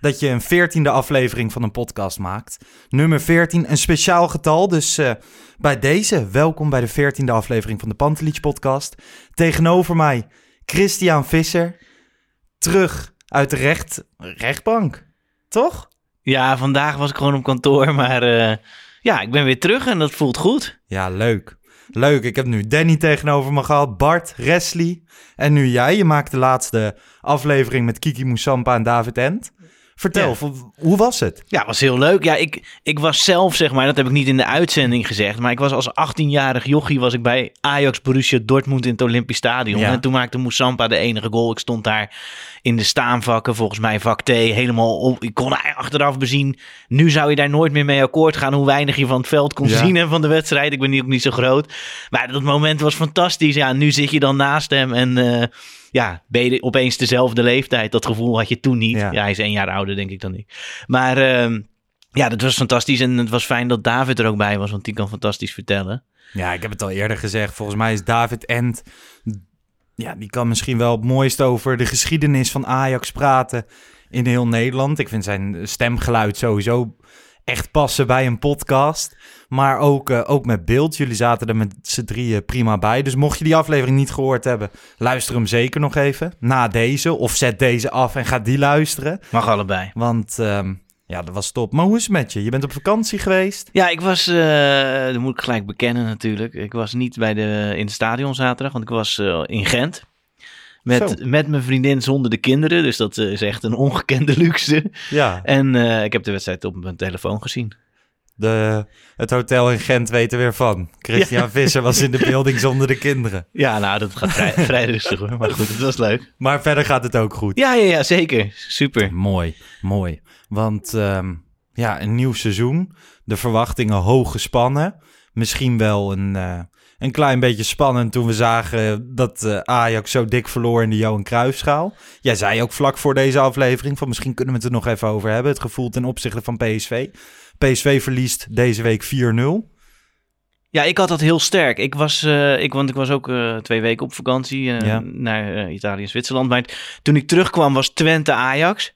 dat je een veertiende aflevering van een podcast maakt. Nummer 14, een speciaal getal. Dus eh, bij deze, welkom bij de veertiende aflevering van de Pantelich podcast. Tegenover mij Christian Visser, terug uit de recht, rechtbank, toch? Ja, vandaag was ik gewoon op kantoor, maar eh, ja, ik ben weer terug en dat voelt goed. Ja, leuk. Leuk, ik heb nu Danny tegenover me gehad, Bart, Wesley en nu jij. Je maakt de laatste aflevering met Kiki Moussampa en David Ent. Vertel, Ja. hoe was het? Ja, was heel leuk. Ja, ik, ik was zelf, zeg maar, dat heb ik niet in de uitzending gezegd, maar ik was als 18-jarig jochie was ik bij Ajax Borussia Dortmund in het Olympisch Stadion. Ja. En toen maakte Moussampa de enige goal. Ik stond daar in de staanvakken, volgens mij vak T, helemaal op. Ik kon achteraf bezien, nu zou je daar nooit meer mee akkoord gaan, hoe weinig je van het veld kon Ja. zien en van de wedstrijd. Ik ben ook niet zo groot. Maar dat moment was fantastisch. Ja, nu zit je dan naast hem en... eh, ja, ben je opeens dezelfde leeftijd. Dat gevoel had je toen niet. Ja. Ja, hij is één jaar ouder, denk ik, dan ik. Maar ehm, ja, dat was fantastisch. En het was fijn dat David er ook bij was, want die kan fantastisch vertellen. Ja, ik heb het al eerder gezegd. Volgens mij is David Ent... Ja, die kan misschien wel het mooiste over de geschiedenis van Ajax praten in heel Nederland. Ik vind zijn stemgeluid sowieso echt passen bij een podcast. Maar ook, eh, ook met beeld. Jullie zaten er met z'n drieën prima bij. Dus mocht je die aflevering niet gehoord hebben, luister hem zeker nog even. Na deze. Of zet deze af en ga die luisteren. Mag allebei. Want ehm, ja, dat was top. Maar hoe is het met je? Je bent op vakantie geweest? Ja, ik was, eh dat moet ik gelijk bekennen natuurlijk. Ik was niet bij de, in het stadion zaterdag, want ik was eh, in Gent. Met, Zo. met mijn vriendin zonder de kinderen. Dus dat eh, is echt een ongekende luxe. Ja. En ik heb de wedstrijd op mijn telefoon gezien. De, het hotel in Gent weet er weer van. Christian Visser was in de building zonder de kinderen. Ja, nou, dat gaat vrij, vrij rustig hoor. Maar goed, het was leuk. Maar verder gaat het ook goed. Ja, ja, ja, zeker. Super. Mooi, mooi. Want ehm, ja, een nieuw seizoen. De verwachtingen hoog gespannen. Misschien wel een, eh, een klein beetje spannend toen we zagen dat eh, Ajax zo dik verloor in de Johan Cruijffschaal. Jij zei ook vlak voor deze aflevering van misschien kunnen we het er nog even over hebben. Het gevoel ten opzichte van PSV. PSV verliest deze week 4-0. Ja, ik had dat heel sterk. Ik was, eh, ik, want ik was ook twee weken op vakantie Ja. naar Italië en Zwitserland. Maar toen ik terugkwam was Twente Ajax.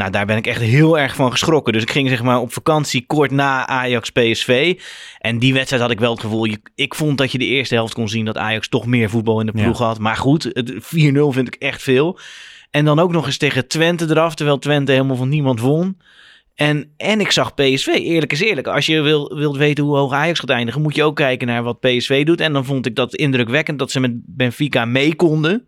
Nou, daar ben ik echt heel erg van geschrokken. Dus ik ging zeg maar op vakantie kort na Ajax PSV. En die wedstrijd had ik wel het gevoel. je- Ik vond dat je de eerste helft kon zien dat Ajax toch meer voetbal in de Ja. ploeg had. Maar goed, het 4-0 vind ik echt veel. En dan ook nog eens tegen Twente eraf, terwijl Twente helemaal van niemand won. En, en ik zag PSV, eerlijk is eerlijk. Als je wil, wilt weten hoe hoog Ajax gaat eindigen, moet je ook kijken naar wat PSV doet. En dan vond ik dat indrukwekkend dat ze met Benfica mee konden.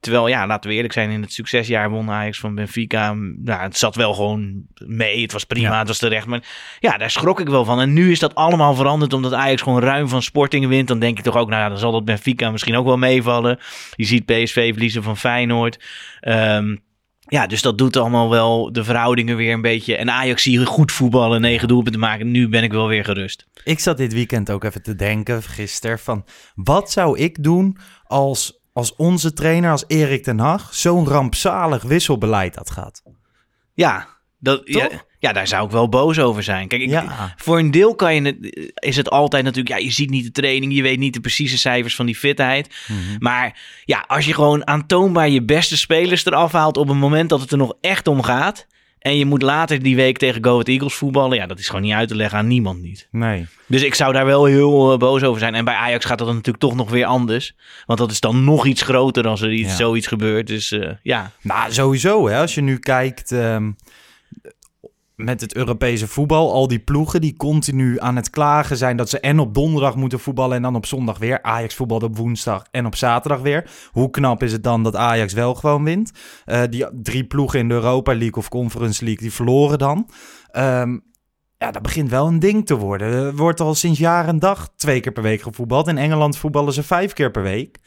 Terwijl, ja, laten we eerlijk zijn, in het succesjaar won Ajax van Benfica. Nou, het zat wel gewoon mee. Het was prima, Ja. het was terecht. Maar ja, daar schrok ik wel van. En nu is dat allemaal veranderd omdat Ajax gewoon ruim van Sporting wint. Dan denk je toch ook, nou ja, dan zal dat Benfica misschien ook wel meevallen. Je ziet PSV verliezen van Feyenoord. Ehm, Ja, dus dat doet allemaal wel de verhoudingen weer een beetje. En Ajax zie je goed voetballen, negen doelpunten maken. Nu ben ik wel weer gerust. Ik zat dit weekend ook even te denken, gisteren, van wat zou ik doen als, als onze trainer, als Erik ten Hag, zo'n rampzalig wisselbeleid had gehad? Ja, dat, ja, Toch? ja, daar zou ik wel boos over zijn. Kijk, ik, Ja. voor een deel kan je het, is het altijd natuurlijk, ja, je ziet niet de training, je weet niet de precieze cijfers van die fitheid. Mhm. Maar ja, als je gewoon aantoonbaar je beste spelers eraf haalt op een moment dat het er nog echt om gaat. En je moet later die week tegen Go Ahead Eagles voetballen. Ja, dat is gewoon niet uit te leggen aan niemand niet. Nee. Dus ik zou daar wel heel eh, boos over zijn. En bij Ajax gaat dat natuurlijk toch nog weer anders. Want dat is dan nog iets groter als er iets, Ja. zoiets gebeurt. Dus eh, ja. Nou, sowieso. Hè. Als je nu kijkt ehm, met het Europese voetbal, al die ploegen die continu aan het klagen zijn dat ze en op donderdag moeten voetballen en dan op zondag weer. Ajax voetbalt op woensdag en op zaterdag weer. Hoe knap is het dan dat Ajax wel gewoon wint? Eh, die drie ploegen in de Europa League of Conference League, die verloren dan. Ehm, ja, dat begint wel een ding te worden. Er wordt al sinds jaar en dag twee keer per week gevoetbald. In Engeland voetballen ze vijf keer per week.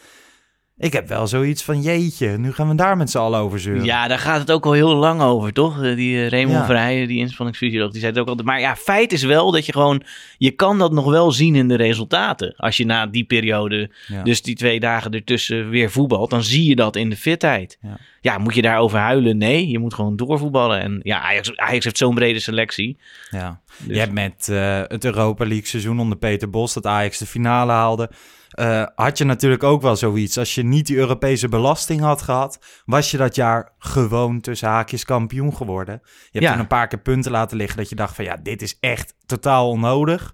Ik heb wel zoiets van, jeetje, nu gaan we daar met z'n allen over zeuren. Ja, daar gaat het ook al heel lang over, toch? Eh, Die eh, Raymond Ja. Verheijen, die inspanningsfysioloog, die zei het ook altijd. Maar ja, feit is wel dat je gewoon... Je kan dat nog wel zien in de resultaten. Als je na die periode, Ja. dus die twee dagen ertussen weer voetbalt... dan zie je dat in de fitheid. Ja. Ja, moet je daarover huilen? Nee, je moet gewoon doorvoetballen. En ja, Ajax, Ajax heeft zo'n brede selectie. Ja. Dus- Je hebt met eh, het Europa League seizoen onder Peter Bos, dat Ajax de finale haalde, eh, had je natuurlijk ook wel zoiets. Als je niet die Europese belasting had gehad, was je dat jaar gewoon tussen haakjes kampioen geworden. Je hebt Ja. toen een paar keer punten laten liggen dat je dacht van ja, dit is echt totaal onnodig.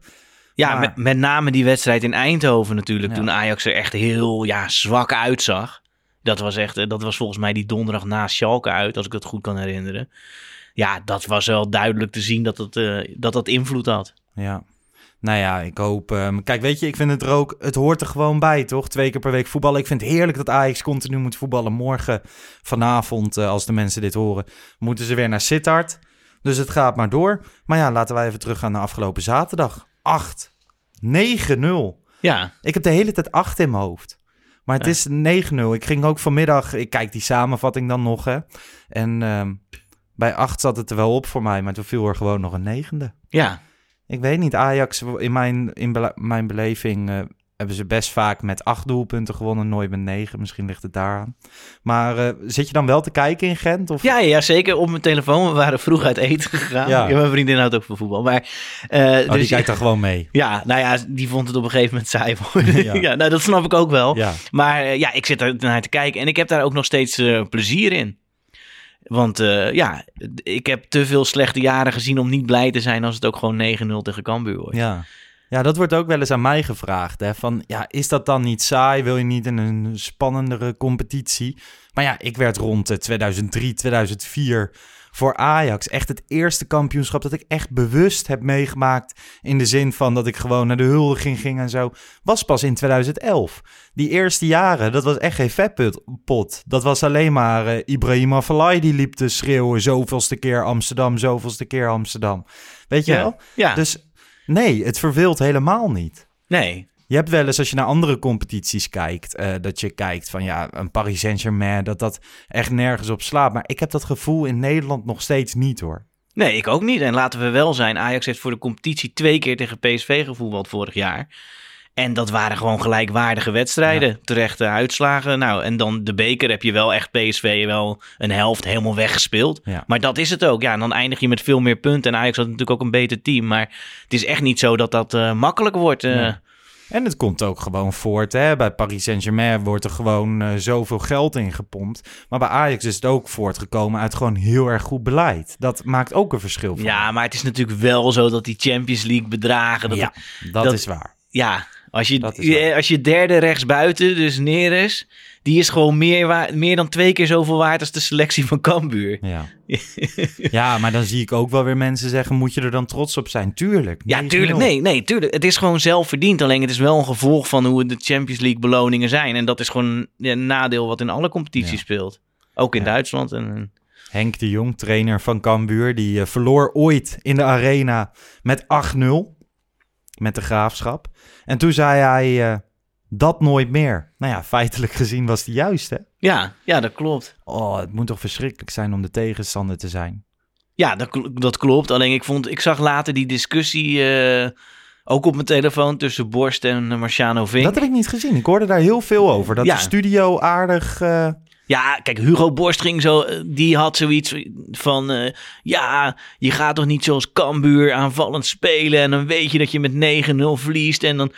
Ja, Maar- met, met name die wedstrijd in Eindhoven natuurlijk. Ja. Toen Ajax er echt heel ja, zwak uitzag. Dat was, echt, eh, dat was volgens mij die donderdag na Schalke uit, als ik het goed kan herinneren. Ja, dat was wel duidelijk te zien dat het, eh, dat, dat invloed had. Ja. Nou ja, ik hoop. ehm, kijk, weet je, ik vind het er ook. Het hoort er gewoon bij, toch? Twee keer per week voetballen. Ik vind het heerlijk dat Ajax continu moet voetballen. Morgen, vanavond, eh, als de mensen dit horen, moeten ze weer naar Sittard. Dus het gaat maar door. Maar ja, laten wij even teruggaan naar afgelopen zaterdag. 8. 9-0. Ja, Ik heb de hele tijd 8 in mijn hoofd. Maar het Ja. is 9-0. Ik ging ook vanmiddag. Ik kijk die samenvatting dan nog, hè. En ehm, bij 8 zat het er wel op voor mij. Maar toen viel er gewoon nog een negende. ja. Ik weet niet, Ajax, in mijn, in bele- mijn beleving eh, hebben ze best vaak met acht doelpunten gewonnen, nooit met negen. Misschien ligt het daaraan. Maar eh, zit je dan wel te kijken in Gent? Of? Ja, ja, zeker op mijn telefoon. We waren vroeg uit eten gegaan. Ja. Ja. Mijn vriendin houdt ook van voetbal. Maar, eh, Oh, die dus- kijkt dan gewoon mee. Ja, nou ja, die vond het op een gegeven moment saai. Ja. Ja. nou, dat snap ik ook wel. Ja, Maar ja, ik zit er naar te kijken en ik heb daar ook nog steeds plezier in. Want eh, ja, ik heb te veel slechte jaren gezien om niet blij te zijn als het ook gewoon 9-0 tegen Cambuur wordt. ja. Ja, dat wordt ook wel eens aan mij gevraagd. Hè? Van, ja, is dat dan niet saai? Wil je niet in een spannendere competitie? Maar ja, ik werd rond eh, 2003, 2004 voor Ajax echt het eerste kampioenschap dat ik echt bewust heb meegemaakt. In de zin van dat ik gewoon naar de huldiging ging en zo. Was pas in 2011. Die eerste jaren, dat was echt geen vetpot. Dat was alleen maar eh, Ibrahim Afellay die liep te schreeuwen. Zoveelste keer Amsterdam, zoveelste keer Amsterdam. Weet je Ja. wel? Ja, Dus nee, het verveelt helemaal niet. nee. Je hebt wel eens als je naar andere competities kijkt, eh, dat je kijkt van ja, een Paris Saint-Germain, dat dat echt nergens op slaat. Maar ik heb dat gevoel in Nederland nog steeds niet hoor. Nee, ik ook niet. En laten we wel zijn, Ajax heeft voor de competitie twee keer tegen PSV gevoetbald vorig jaar. En dat waren gewoon gelijkwaardige wedstrijden. Terechte uitslagen. Nou, en dan de beker heb je wel echt PSV wel een helft helemaal weggespeeld. Ja. Maar dat is het ook. Ja, en dan eindig je met veel meer punten. En Ajax had natuurlijk ook een beter team. Maar het is echt niet zo dat dat eh, makkelijk wordt. eh. En het komt ook gewoon voort. Hè? Bij Paris Saint-Germain wordt er gewoon eh, zoveel geld in gepompt. Maar bij Ajax is het ook voortgekomen uit gewoon heel erg goed beleid. Dat maakt ook een verschil. Van. Ja, maar het is natuurlijk wel zo dat die Champions League bedragen. Dat Ja, dat, dat- is waar. Ja, als je, is als je derde rechtsbuiten, dus Neres, die is gewoon meer, meer dan twee keer zoveel waard als de selectie van Cambuur. Ja. ja, maar dan zie ik ook wel weer mensen zeggen: moet je er dan trots op zijn? Tuurlijk. Ja, 9-0. tuurlijk. Nee, nee, tuurlijk. Het is gewoon zelf verdiend. Alleen het is wel een gevolg van hoe de Champions League beloningen zijn. En dat is gewoon een nadeel wat in alle competities Ja. speelt. Ook in Ja. Duitsland. En, Henk de Jong, trainer van Cambuur, die eh, verloor ooit in de arena met 8-0 met de graafschap. En toen zei hij: eh, Dat nooit meer. Nou ja, feitelijk gezien was die juist, hè? Ja, ja, dat klopt. Oh, het moet toch verschrikkelijk zijn om de tegenstander te zijn. Ja, dat, dat klopt. Alleen ik, vond, ik zag later die discussie eh, ook op mijn telefoon tussen Borst en eh, Marciano Vink. Dat heb ik niet gezien. Ik hoorde daar heel veel over. Dat Ja. de studio aardig... eh, Ja, kijk, Hugo Borst ging zo, die had zoiets van, ja, je gaat toch niet zoals Cambuur aanvallend spelen en dan weet je dat je met 9-0 verliest en dan,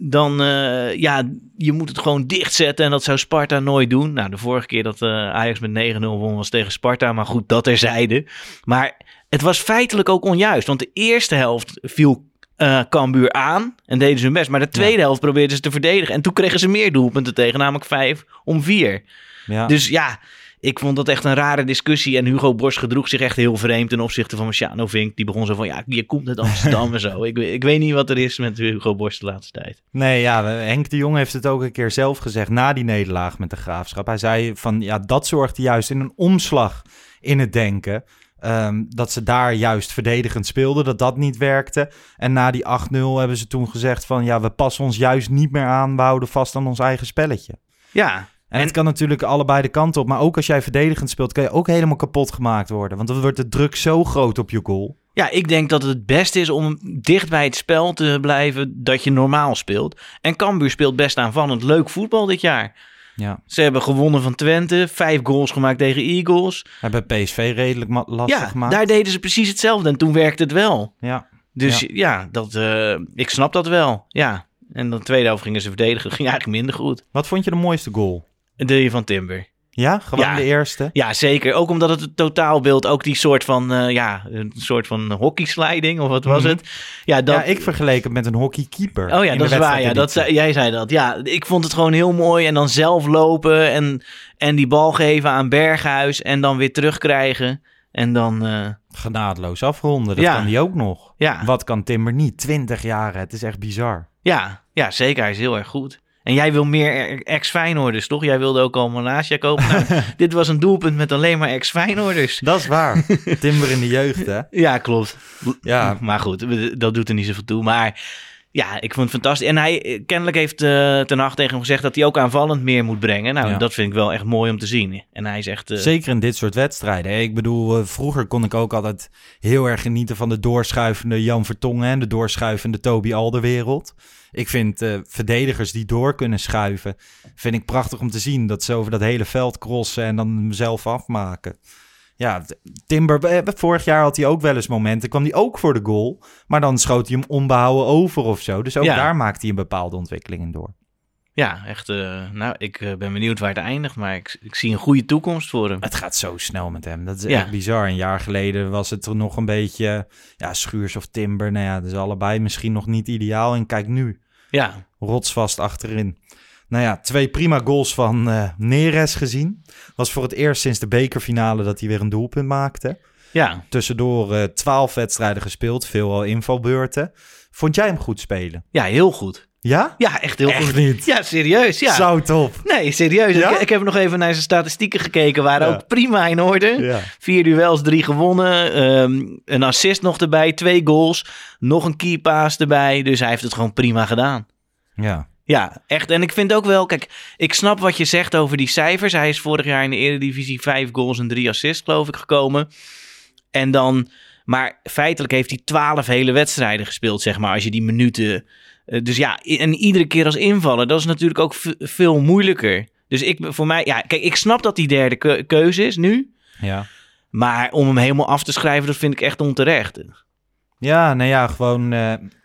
dan eh, ja, je moet het gewoon dichtzetten en dat zou Sparta nooit doen. Nou, de vorige keer dat eh, Ajax met 9-0 won was tegen Sparta, maar goed, dat terzijde. Maar het was feitelijk ook onjuist, want de eerste helft viel eh Cambuur aan en deden ze hun best, maar de tweede helft probeerden ze te verdedigen en toen kregen ze meer doelpunten tegen, namelijk 5 om 4. ja. Dus ja, ik vond dat echt een rare discussie. En Hugo Borst gedroeg zich echt heel vreemd ten opzichte van Marciano Vink. Die begon zo van, ja, je komt uit Amsterdam en zo. Ik, ik weet niet wat er is met Hugo Borst de laatste tijd. Nee, ja, Henk de Jong heeft het ook een keer zelf gezegd na die nederlaag met de graafschap. Hij zei van ja, dat zorgde juist in een omslag in het denken. ehm, dat ze daar juist verdedigend speelden, dat dat niet werkte. En na die 8-0 hebben ze toen gezegd van ja, we passen ons juist niet meer aan. We houden vast aan ons eigen spelletje. Ja, En, het kan natuurlijk allebei de kanten op. Maar ook als jij verdedigend speelt, kan je ook helemaal kapot gemaakt worden. Want dan wordt de druk zo groot op je goal. ja, ik denk dat het het beste is om dicht bij het spel te blijven dat je normaal speelt. En Cambuur speelt best aanvallend leuk voetbal dit jaar. Ja. Ze hebben gewonnen van Twente, vijf goals gemaakt tegen Eagles. Hebben PSV redelijk lastig Ja, gemaakt. daar deden ze precies hetzelfde en toen werkte het wel. Ja. Dus Ja. ja, dat, eh, ik snap dat wel. Ja. En dan de tweede helft gingen ze verdedigen. ging eigenlijk minder goed. Wat vond je de mooiste goal? De van Timber. Ja, gewoon Ja. de eerste. Ja, zeker. Ook omdat het het totaalbeeld ook die soort van, eh, ja, een soort van hockeysliding of wat was Mhm. het? Ja, dat, Ja, ik vergeleek het met een hockeykeeper. Oh ja, dat is waar. Ja, dat zei, jij zei dat. Ja, ik vond het gewoon heel mooi. En dan zelf lopen en, en die bal geven aan Berghuis en dan weer terugkrijgen. En dan, eh, Genadeloos afronden, dat Ja. kan die ook nog. ja, Wat kan Timber niet? 20 jaar, het is echt bizar. ja, ja, zeker. Hij is heel erg goed. En jij wil meer ex-Feyenoorders, toch? Jij wilde ook al Malasia kopen. Nou, dit was een doelpunt met alleen maar ex-Feyenoorders. Dat is waar. Timber in de jeugd, hè? Ja, klopt. Ja. Maar goed, dat doet er niet zoveel toe. Maar ja, ik vond het fantastisch. En hij, kennelijk heeft eh Ten Hag tegen hem gezegd dat hij ook aanvallend meer moet brengen. Nou, Ja. dat vind ik wel echt mooi om te zien. En hij zegt... eh, Zeker in dit soort wedstrijden. Ik bedoel, eh, vroeger kon ik ook altijd heel erg genieten van de doorschuivende Jan Vertongen en de doorschuivende Toby Alderwereld. Ik vind eh, verdedigers die door kunnen schuiven, vind ik prachtig om te zien. Dat ze over dat hele veld crossen en dan zelf afmaken. Ja, Timber, vorig jaar had hij ook wel eens momenten. kwam hij ook voor de goal, maar dan schoot hij hem onbehouden over of zo. Dus ook Ja. daar maakt hij een bepaalde ontwikkeling in door. Ja, echt. eh, nou, ik eh, ben benieuwd waar het eindigt. Maar ik, ik zie een goede toekomst voor hem. Het gaat zo snel met hem. Dat is Ja. echt bizar. Een jaar geleden was het er nog een beetje... Ja, Schuurs of Timber. Nou ja, is allebei misschien nog niet ideaal. En kijk nu, Ja, rotsvast achterin. Nou ja, twee prima goals van eh Neres gezien. Was voor het eerst sinds de bekerfinale dat hij weer een doelpunt maakte. ja. Tussendoor eh, twaalf wedstrijden gespeeld. Veel al invalbeurten. Vond jij hem goed spelen? ja, heel goed. Ja? Ja, echt heel Echt goed. niet? Ja, serieus. Ja. Zo top. Nee, serieus. Ja? Ik, ik heb nog even naar zijn statistieken gekeken. Waren Ja. ook prima in orde. Ja. Vier duels, drie gewonnen. ehm, een assist nog erbij, twee goals. Nog een key pass erbij. Dus hij heeft het gewoon prima gedaan. Ja. Ja, echt. En ik vind ook wel, kijk, ik snap wat je zegt over die cijfers. Hij is vorig jaar in de Eredivisie vijf goals en drie assists, geloof ik, gekomen. En dan, maar feitelijk heeft hij twaalf hele wedstrijden gespeeld, zeg maar, als je die minuten... eh, dus ja, en iedere keer als invaller, dat is natuurlijk ook veel moeilijker. Dus ik, voor mij, ja, kijk, ik snap dat die derde keu- keuze is nu. Ja. Maar om hem helemaal af te schrijven, dat vind ik echt onterecht. Ja, nou ja, gewoon.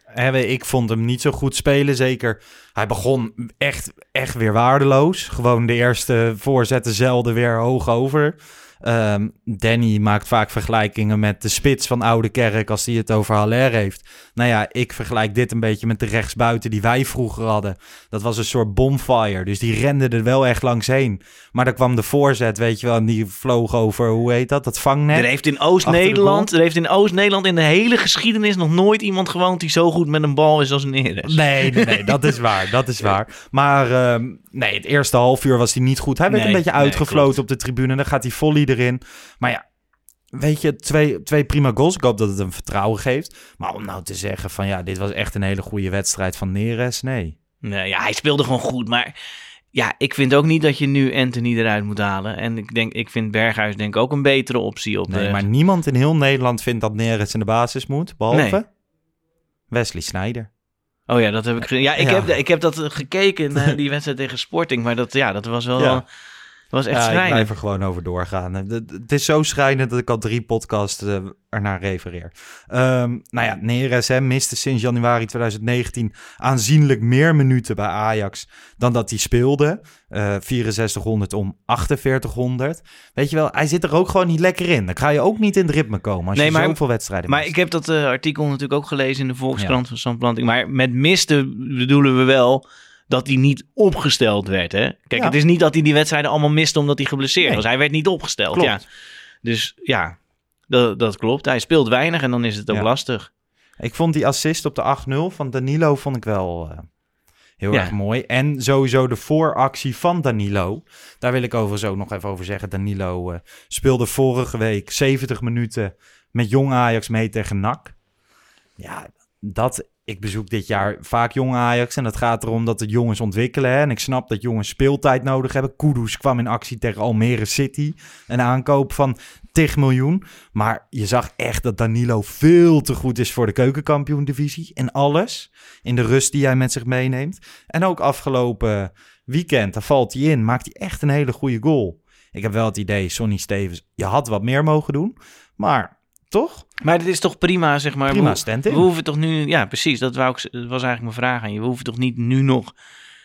hè, ik vond hem niet zo goed spelen. Zeker. Hij begon echt, echt weer waardeloos. Gewoon de eerste voorzetten zelden weer hoog over. Ehm, Danny maakt vaak vergelijkingen met de spits van Oude Kerk als hij het over Haller heeft. Nou ja, ik vergelijk dit een beetje met de rechtsbuiten die wij vroeger hadden. Dat was een soort bonfire, dus die rende er wel echt langs heen. Maar dan kwam de voorzet, weet je wel, en die vloog over, hoe heet dat, dat vangnet. Er heeft in Oost-Nederland, er heeft in Oost-Nederland in de hele geschiedenis nog nooit iemand gewoond die zo goed met een bal is als Neres. Nee, nee, nee, dat is waar. Dat is waar. Maar ehm, nee, het eerste half uur was hij niet goed. Hij werd Nee, een beetje uitgefloten op de tribune. Dan gaat hij volley erin. Maar ja, weet je, twee, twee prima goals. Ik hoop dat het hem vertrouwen geeft. Maar om nou te zeggen van ja, dit was echt een hele goede wedstrijd van Neres, nee. Nee, ja, hij speelde gewoon goed. Maar ja, ik vind ook niet dat je nu Anthony eruit moet halen. En ik, denk, ik vind Berghuis denk ik ook een betere optie op Nee, de... maar niemand in heel Nederland vindt dat Neres in de basis moet, behalve Nee. Wesley Sneijder. Oh ja, dat heb ik Ja, ik, Ja. Heb, ik heb dat eh, gekeken die wedstrijd tegen Sporting. Maar dat, ja, dat was wel... Ja. Was echt ja, ik schrijnend. blijf er gewoon over doorgaan. Het- is zo schrijnend dat ik al drie podcasts eh, ernaar refereer. Ehm, nou ja, Neres hè, miste sinds januari 2019 aanzienlijk meer minuten bij Ajax dan dat hij speelde. Eh 6400 om 4800. Weet je wel, hij zit er ook gewoon niet lekker in. Dan ga je ook niet in het ritme komen als Nee, je maar- zoveel wedstrijden Maar mist. ik heb dat eh, artikel natuurlijk ook gelezen in de Volkskrant van Sam Planting. Maar met misten bedoelen we wel dat hij niet opgesteld werd. Hè? Kijk, Ja. het is niet dat hij die wedstrijden allemaal miste omdat hij geblesseerd Nee. was. Hij werd niet opgesteld. Klopt. Ja. Dus ja, dat, dat klopt. Hij speelt weinig en dan is het ook Ja. lastig. Ik vond die assist op de 8-0 van Danilo vond ik wel eh, heel Ja. erg mooi. En sowieso de vooractie van Danilo. Daar wil ik overigens ook nog even over zeggen. Danilo eh, speelde vorige week 70 minuten met jong Ajax mee tegen NAC. Ja, dat... Ik bezoek dit jaar vaak jong Ajax en het gaat erom dat de jongens ontwikkelen. Hè? En ik snap dat jongens speeltijd nodig hebben. Kudus kwam in actie tegen Almere City. Een aankoop van 10 miljoen. Maar je zag echt dat Danilo veel te goed is voor de keukenkampioen-divisie. En alles. In de rust die hij met zich meeneemt. En ook afgelopen weekend, daar valt hij in. Maakt hij echt een hele goede goal. Ik heb wel het idee, Sonny Stevens, je had wat meer mogen doen. Maar toch? Maar dit is toch prima, zeg maar. Prima we, we hoeven toch nu... Ja, precies. Dat, wou ik, was eigenlijk mijn vraag aan je. We hoeven toch niet nu nog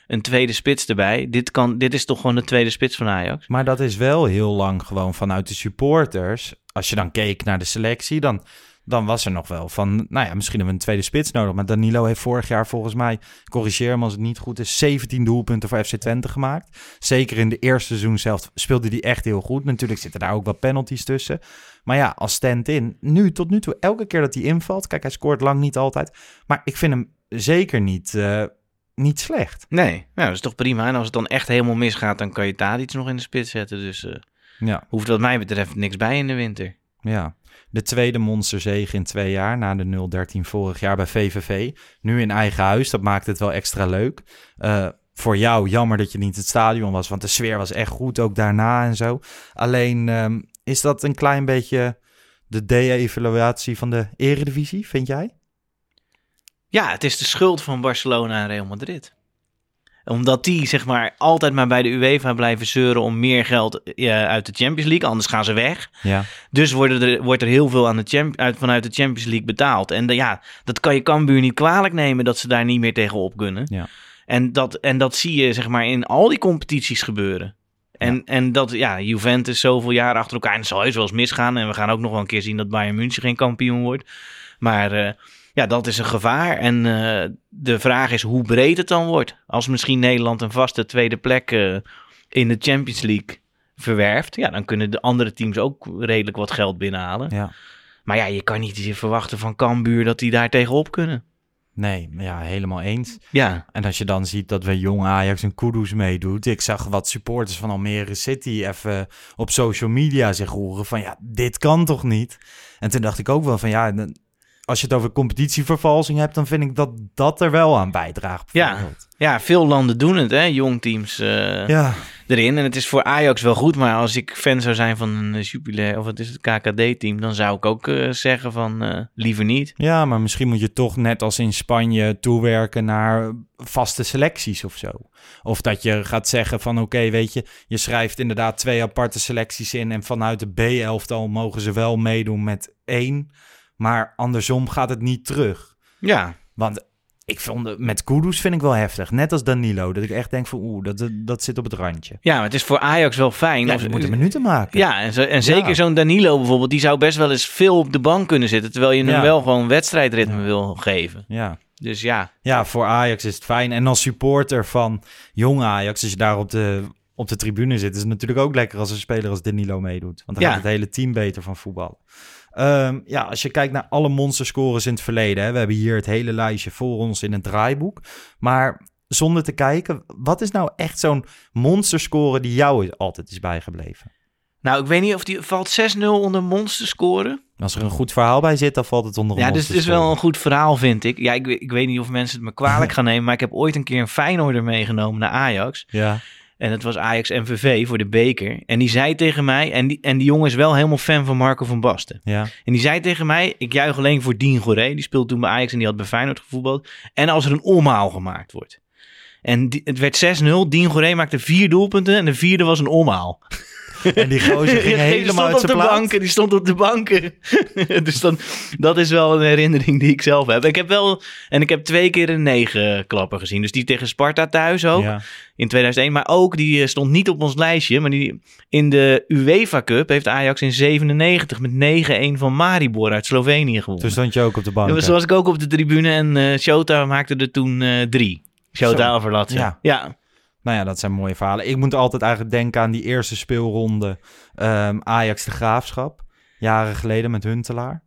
een tweede spits erbij? Dit, kan, dit is toch gewoon de tweede spits van Ajax? Maar dat is wel heel lang gewoon vanuit de supporters. Als je dan keek naar de selectie, dan, dan was er nog wel van... Nou ja, misschien hebben we een tweede spits nodig. Maar Danilo heeft vorig jaar volgens mij, corrigeer me als het niet goed is... 17 doelpunten voor FC Twente gemaakt. Zeker in de eerste seizoen zelf speelde hij echt heel goed. Natuurlijk zitten daar ook wat penalties tussen. Maar ja, als stand-in, nu tot nu toe, elke keer dat hij invalt... Kijk, hij scoort lang niet altijd. Maar ik vind hem zeker niet, eh, niet slecht. Nee, nou, dat is toch prima. En als het dan echt helemaal misgaat, dan kan je Tadic nog in de spits zetten. Dus eh Ja. hoeft wat mij betreft niks bij in de winter. Ja, de tweede monsterzege in twee jaar na de 0-13 vorig jaar bij VVV. Nu in eigen huis, dat maakt het wel extra leuk. Eh, voor jou jammer dat je niet het stadion was, want de sfeer was echt goed, ook daarna en zo. Alleen ehm, is dat een klein beetje de de-evaluatie van de eredivisie, vind jij? Ja, het is de schuld van Barcelona en Real Madrid. Omdat die, zeg maar, altijd maar bij de UEFA blijven zeuren om meer geld eh, uit de Champions League. Anders gaan ze weg. Ja. Dus worden er, wordt er heel veel aan de champ, uit, vanuit de Champions League betaald. En de- ja, dat kan je Cambuur niet kwalijk nemen dat ze daar niet meer tegen op kunnen. Ja. En, dat, en dat zie je, zeg maar, in al die competities gebeuren. En, en dat, ja, Juventus zoveel jaar achter elkaar. En het zal heus wel eens misgaan. En we gaan ook nog wel een keer zien dat Bayern München geen kampioen wordt. Maar eh, ja, dat is een gevaar. En eh, de vraag is hoe breed het dan wordt. Als misschien Nederland een vaste tweede plek eh, in de Champions League verwerft. Ja, dan kunnen de andere teams ook redelijk wat geld binnenhalen. Ja. Maar ja, je kan niet verwachten van Cambuur dat die daar tegenop kunnen. Nee, ja, helemaal eens. Ja, En als je dan ziet dat we jong Ajax en Kudus meedoet. Ik zag wat supporters van Almere City even op social media zich horen van ja, dit kan toch niet? En toen dacht ik ook wel van ja, als je het over competitievervalsing hebt, dan vind ik dat dat er wel aan bijdraagt. Ja. ja veel landen doen het, hè, jong teams eh, Ja, erin. En het is voor Ajax wel goed, maar als ik fan zou zijn van een eh, Jupiler of het is het KKD-team, dan zou ik ook eh, zeggen van liever niet. ja, maar misschien moet je toch net als in Spanje toewerken naar vaste selecties of zo. Of dat je gaat zeggen van oké, weet je, je schrijft inderdaad twee aparte selecties in en vanuit de B-elftal mogen ze wel meedoen met één. Maar andersom gaat het niet terug. Ja, Want ik vond het met Kudus vind ik wel heftig. Net als Danilo. Dat ik echt denk van oeh, dat, dat, zit op het randje. ja, maar het is voor Ajax wel fijn. Ja, ze moeten minuten maken. Ja, en, zo- en zeker Ja. zo'n Danilo bijvoorbeeld, die zou best wel eens veel op de bank kunnen zitten, terwijl je hem Ja. wel gewoon wedstrijdritme wil geven. Ja. Dus ja, ja, voor Ajax is het fijn. En als supporter van jong Ajax, als je daar op de, op de tribune zit, is het natuurlijk ook lekker als een speler als Danilo meedoet. Want dan gaat het hele team beter van voetballen. Ehm, ja, als je kijkt naar alle monsterscores in het verleden. Hè, we hebben hier het hele lijstje voor ons in het draaiboek. Maar zonder te kijken, wat is nou echt zo'n monsterscore die jou altijd is bijgebleven? Nou, ik weet niet of die valt 6-0 onder Mons te scoren. Als er een goed verhaal bij zit, dan valt het onder Ja, dus het is wel een goed verhaal, vind ik. Ja, ik, weet- ik weet niet of mensen het me kwalijk gaan nemen, maar ik heb ooit een keer een Feyenoorder meegenomen naar Ajax. Ja. En het was Ajax MVV voor de beker. En die zei tegen mij, en die, en die jongen is wel helemaal fan van Marco van Basten. Ja. En die zei tegen mij, ik juich alleen voor Dien Goré. Die speelde toen bij Ajax en die had bij Feyenoord gevoetbald. En als er een omhaal gemaakt wordt. En die- het werd 6-0. Dien Goré maakte vier doelpunten en de vierde was een omhaal. En die gozer ging helemaal stond uit zijn de banken, die stond op de banken. dus dan, dat is wel een herinnering die ik zelf heb. Ik heb wel, en ik heb twee keer een negen klapper gezien. Dus die tegen Sparta thuis ook, Ja. in 2001. Maar ook, die eh, stond niet op ons lijstje, maar die, in de UEFA Cup heeft Ajax in 97 met 9-1 van Maribor uit Slovenië gewonnen. Toen stond je ook op de bank. Zo was ik ook op de tribune en eh Shota maakte er toen eh, drie. Shota. Overlat. Ja. Ja. Nou ja, dat zijn mooie verhalen. Ik moet altijd eigenlijk denken aan die eerste speelronde ehm, Ajax de Graafschap. Jaren geleden met Huntelaar.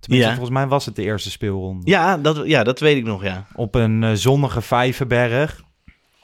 Tenminste, Ja. volgens mij was het de eerste speelronde. Ja, dat, ja, dat weet ik nog, ja. Op een eh, zonnige Vijverberg.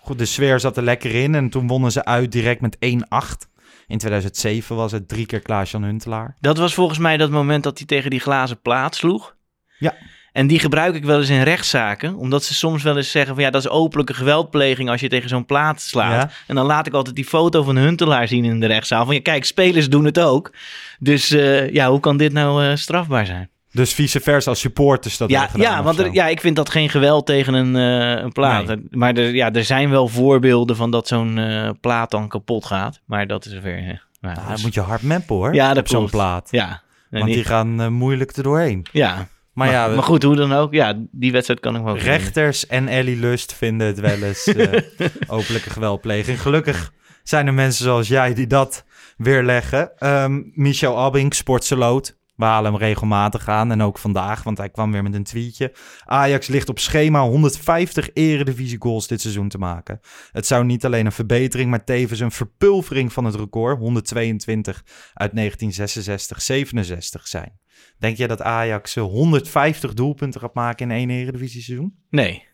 Goed, de sfeer zat er lekker in. En toen wonnen ze uit direct met 1-8. In 2007 was het drie keer Klaas-Jan Huntelaar. Dat was volgens mij dat moment dat hij tegen die glazen plaat sloeg. Ja. En die gebruik ik wel eens in rechtszaken. Omdat ze soms wel eens zeggen van ja, dat is openlijke geweldpleging als je tegen zo'n plaat slaat. Ja. En dan laat ik altijd die foto van Huntelaar zien in de rechtszaal. Van ja, kijk, spelers doen het ook. Dus eh, ja, hoe kan dit nou eh, strafbaar zijn? Dus vice versa als supporters dat Ja, gedaan ja, want er- ja, ik vind dat geen geweld tegen een, eh, een plaat. Nee. Maar er, ja, er zijn wel voorbeelden van dat zo'n plaat dan kapot gaat. Maar dat is weer... eh, nou, Nou, dat dan is- moet je hard meppen hoor. Ja, dat op zo'n plaat. Ja. Want die- gaan moeilijk er doorheen. ja. Maar, Maar, ja, maar goed, hoe dan ook. Ja, die wedstrijd kan ik wel vinden. rechters en Ellie Lust vinden het wel eens eh, openlijke geweldpleging. Gelukkig zijn er mensen zoals jij die dat weerleggen. Ehm Michel Abink, Sportseloot. We halen hem regelmatig aan en ook vandaag, want hij kwam weer met een tweetje. Ajax ligt op schema 150 eredivisie goals dit seizoen te maken. Het zou niet alleen een verbetering, maar tevens een verpulvering van het record 122 uit 1966-67 zijn. Denk jij dat Ajax eh, 150 doelpunten gaat maken in één eredivisie seizoen? Nee,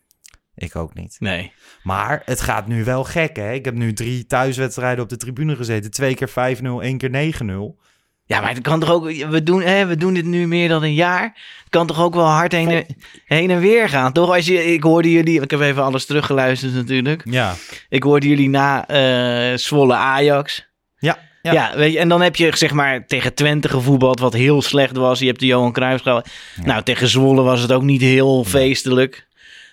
Ik ook niet. nee. Maar het gaat nu wel gek, hè? Ik heb nu drie thuiswedstrijden op de tribune gezeten. Twee keer 5-0, één keer 9-0. Ja, maar het kan toch ook... We doen, hè, we doen dit nu meer dan een jaar. Het kan toch ook wel hard heen, en- heen en weer gaan, toch? Als je, ik hoorde jullie... Ik heb even alles teruggeluisterd natuurlijk. Ja. Ik hoorde jullie na eh Zwolle Ajax. Ja. Ja. Ja. weet je, en dan heb je zeg maar tegen Twente gevoetbald, wat heel slecht was. Je hebt de Johan Cruijff gehad. Nou, tegen Zwolle was het ook niet heel feestelijk.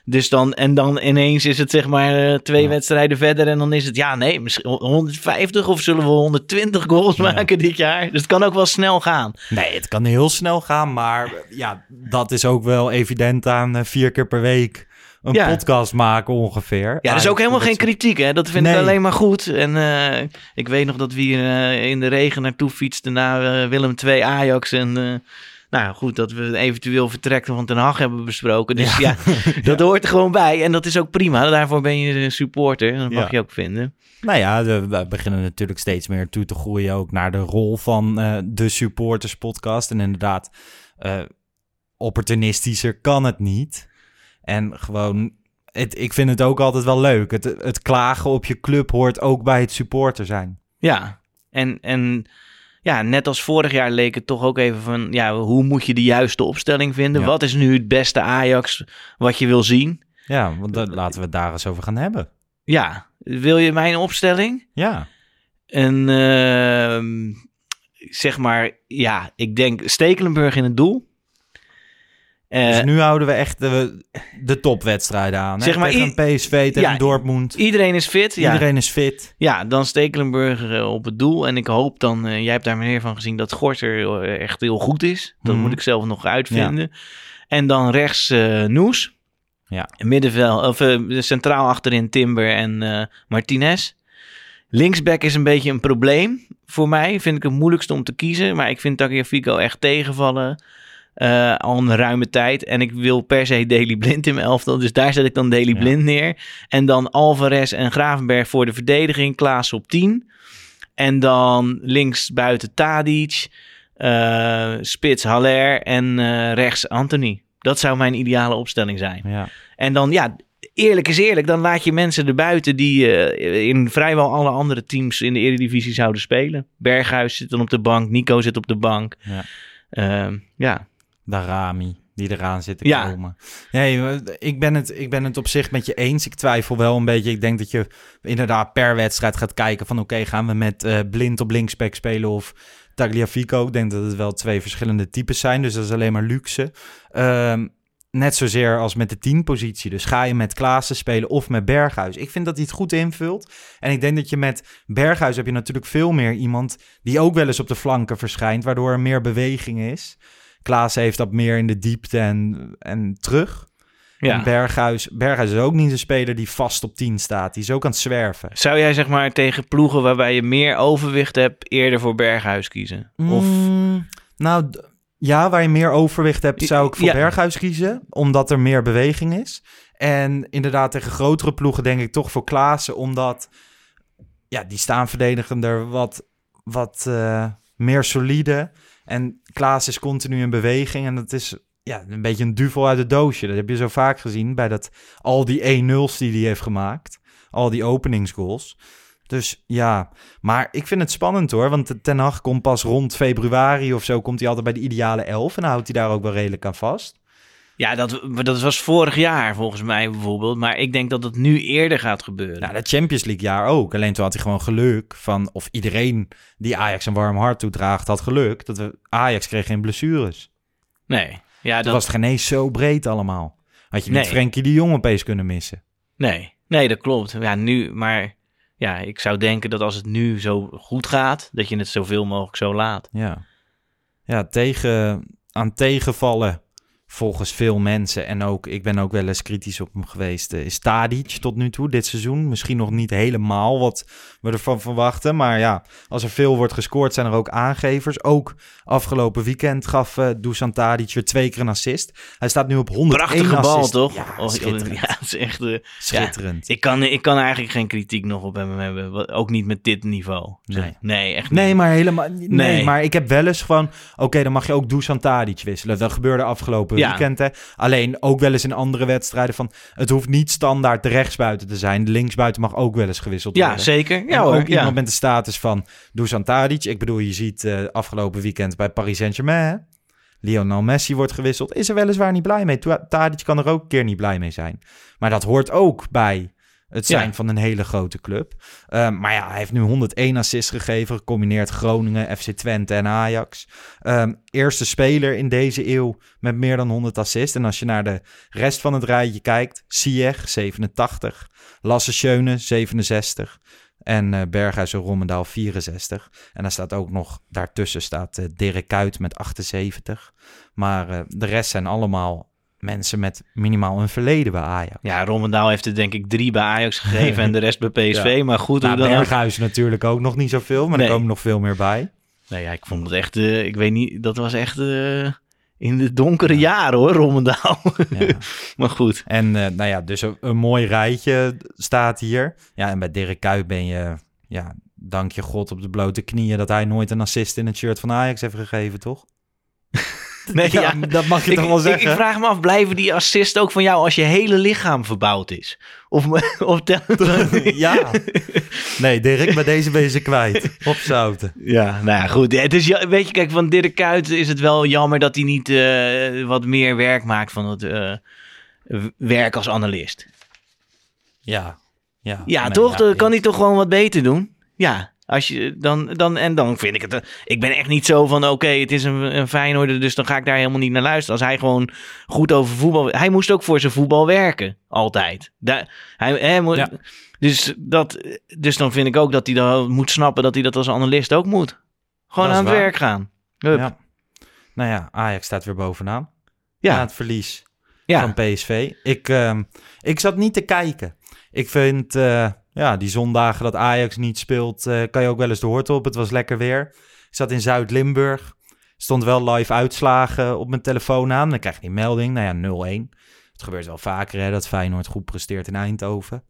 Dus dan, en dan ineens is het zeg maar eh, twee Ja. wedstrijden verder en dan is het, ja nee, misschien 150 of zullen we 120 goals Ja. maken dit jaar? Dus het kan ook wel snel gaan. Nee, het kan heel snel gaan, maar ja, dat is ook wel evident aan eh, vier keer per week een Ja. podcast maken ongeveer. Ja, er is ook helemaal dat geen kritiek, hè? Dat vind ik Nee. alleen maar goed. En eh, ik weet nog dat we hier eh, in de regen naartoe fietsten naar eh, Willem II Ajax. En nou goed, dat we eventueel vertrekken van Den Haag hebben besproken. Dus ja, dat hoort er gewoon bij. En dat is ook prima. Daarvoor ben je een supporter. Dat mag Ja. je ook vinden. Nou ja, we beginnen natuurlijk steeds meer toe te groeien ook naar de rol van de supporters podcast. En inderdaad, opportunistischer kan het niet. En gewoon, het, ik vind het ook altijd wel leuk. Het, het klagen op je club hoort ook bij het supporter zijn. Ja, en, en ja, net als vorig jaar leek het toch ook even van... Ja, hoe moet je de juiste opstelling vinden? Ja. Wat is nu het beste Ajax wat je wil zien? Ja, want dan, laten we het daar eens over gaan hebben. Ja, wil je mijn opstelling? Ja, En ehm, zeg maar, ja, ik denk Stekelenburg in het doel. Eh, dus nu houden we echt de, de topwedstrijden aan. Hè? Zeg maar, tegen een PSV, tegen ja, Dortmund. iedereen is fit. Ja, Iedereen is fit. ja dan Stekelenburg eh, op het doel. En ik hoop dan, eh, jij hebt daar meer van gezien, dat Gorter eh, echt heel goed is. Dat Mhm. moet ik zelf nog uitvinden. En dan rechts eh Noes. Ja. Middenveld, of eh, centraal achterin Timber en eh, Martinez. Linksback is een beetje een probleem voor mij. Vind ik het moeilijkste om te kiezen. Maar ik vind Tagliafico echt tegenvallen. Eh, al een ruime tijd. En ik wil per se Daily Blind in mijn elftal. Dus daar zet ik dan Daily Ja. Blind neer. En dan Alvarez en Gravenberg voor de verdediging. Klaas op 10. En dan links buiten Tadic. eh, spits Haller. En eh, rechts Anthony. Dat zou mijn ideale opstelling zijn. Ja. En dan, ja, eerlijk is eerlijk, dan laat je mensen erbuiten die eh, in vrijwel alle andere teams in de Eredivisie zouden spelen. Berghuis zit dan op de bank, Nico zit op de bank. Ja. Ehm, ja. Darami, die eraan zit te Ja. komen. Nee, ik ben, het, ik ben het op zich met je eens. Ik twijfel wel een beetje. Ik denk dat je inderdaad per wedstrijd gaat kijken van... oké, gaan we met eh, Blind op linksback spelen of Tagliafico? Ik denk dat het wel twee verschillende types zijn, dus dat is alleen maar luxe. Ehm, net zozeer als met de teampositie. Dus ga je met Klaassen spelen of met Berghuis? Ik vind dat hij het goed invult. En ik denk dat je met Berghuis heb je natuurlijk veel meer iemand... die ook wel eens op de flanken verschijnt... waardoor er meer beweging is... Klaassen heeft dat meer in de diepte en, en terug. Ja. En Berghuis, Berghuis is ook niet een speler die vast op 10 staat. Die is ook aan het zwerven. Zou jij zeg maar tegen ploegen waarbij je meer overwicht hebt, eerder voor Berghuis kiezen? Of Mm, nou, ja, waar je meer overwicht hebt, zou ik voor Ja. Berghuis kiezen. Omdat er meer beweging is. En inderdaad, tegen grotere ploegen denk ik toch voor Klaassen. Omdat, ja, die staan verdedigender wat, wat eh, meer solide. En Klaas is continu in beweging. En dat is ja, een beetje een duvel uit het doosje. Dat heb je zo vaak gezien bij dat, al die 1-0's die hij heeft gemaakt. Al die openingsgoals. Dus ja, maar ik vind het spannend hoor. Want Ten Hag komt pas rond februari of zo... komt hij altijd bij de ideale elf. En dan houdt hij daar ook wel redelijk aan vast. Ja, dat, dat was vorig jaar volgens mij bijvoorbeeld. Maar ik denk dat het nu eerder gaat gebeuren. Nou, dat Champions League jaar ook. Alleen toen had hij gewoon geluk van... of iedereen die Ajax een warm hart toedraagt had geluk... dat we, Ajax kreeg geen blessures. nee. Ja, Dat dat, was het geen eens zo breed allemaal. Had je niet Nee. Frenkie de Jong opeens kunnen missen. nee. nee, dat klopt. Ja, nu, maar ja, ik zou denken dat als het nu zo goed gaat, dat je het zoveel mogelijk zo laat. Ja, ja tegen, aan tegenvallen volgens veel mensen. En ook, ik ben ook wel eens kritisch op hem geweest. eh, is Tadic tot nu toe dit seizoen. Misschien nog niet helemaal wat we ervan verwachten. Maar ja, als er veel wordt gescoord, zijn er ook aangevers. Ook afgelopen weekend gaf eh Dusan Tadic weer twee keer een assist. Hij staat nu op 101 Prachtige bal, assists. toch? Ja, Oh, schitterend. ja, is echt... eh, schitterend. ik, kan, ik kan eigenlijk geen kritiek nog op hem hebben. Ook niet met dit niveau. Nee. nee echt niet. Nee, maar helemaal nee, Nee. maar ik heb wel eens gewoon... Oké, dan mag je ook Dusan Tadic wisselen. Dat gebeurde afgelopen Ja. weekend, hè. Alleen ook wel eens in andere wedstrijden van... Het hoeft niet standaard de rechtsbuiten te zijn. De linksbuiten mag ook wel eens gewisseld Ja, worden. zeker. Ja hoor. ook iemand met de status van Dusan Tadic. Ik bedoel, je ziet eh, afgelopen weekend bij Paris Saint-Germain... Lionel Messi wordt gewisseld. Is er weliswaar niet blij mee. Tadic kan er ook een keer niet blij mee zijn. Maar dat hoort ook bij het zijn Ja. van een hele grote club. Ehm, maar ja, hij heeft nu 101 assists gegeven. Gecombineerd Groningen, FC Twente en Ajax. Ehm, eerste speler in deze eeuw met meer dan 100 assists. En als je naar de rest van het rijtje kijkt. Sieg, 87. Lasse Schöne, 67. En eh Berghuis en Rommendaal 64. En dan staat ook nog, daartussen staat eh Dirk Kuyt met 78. Maar eh, de rest zijn allemaal mensen met minimaal een verleden bij Ajax. Ja, Rommendaal heeft er denk ik drie bij Ajax gegeven en de rest bij PSV. Ja. Maar goed, Nou, dan ook. Berghuis natuurlijk ook nog niet zoveel, maar Nee. er komen nog veel meer bij. Nee, ja, ik vond het echt, eh, ik weet niet, dat was echt eh, in de donkere jaren hoor, Rommendaal. Ja. maar goed. En eh, nou ja, dus een, een mooi rijtje staat hier. Ja, en bij Dirk Kuyt ben je, ja, dank je God op de blote knieën dat hij nooit een assist in het shirt van Ajax heeft gegeven, toch? Nee, Ja, ja, dat mag je ik, toch wel ik- zeggen? Ik, vraag me af, blijven die assist ook van jou als je hele lichaam verbouwd is? Of, of ja. Nee, Dirk, bij deze ben je ze kwijt. Op zouten. Ja, nou ja, goed. Het is, weet je, kijk, van Dirk Kuyt is het wel jammer dat hij niet eh, wat meer werk maakt van het eh, werk als analist. Ja. Ja, Ja, nee, toch? ja, Dan kan hij toch gewoon wat beter doen? Ja, als je dan, dan, en dan vind ik het... eh, Ik ben echt niet zo van, oké, het is een, een Feyenoorder, dus dan ga ik daar helemaal niet naar luisteren. Als hij gewoon goed over voetbal... Hij moest ook voor zijn voetbal werken, altijd. Daar, hij, hij moet, Ja. dus, dat, dus dan vind ik ook dat hij dan moet snappen dat hij dat als analist ook moet. Gewoon aan het waar. werk gaan. Hup. Ja. Nou ja, Ajax staat weer bovenaan. Ja. Na het verlies Ja. van PSV. Ik, ehm, ik zat niet te kijken. Ik vind, eh, ja, die zondagen dat Ajax niet speelt, eh, kan je ook wel eens de hoort op. Het was lekker weer. Ik zat in Zuid-Limburg. Stond wel live uitslagen op mijn telefoon aan. Dan krijg je die melding. Nou ja, 0-1. Het gebeurt wel vaker hè, dat Feyenoord goed presteert in Eindhoven.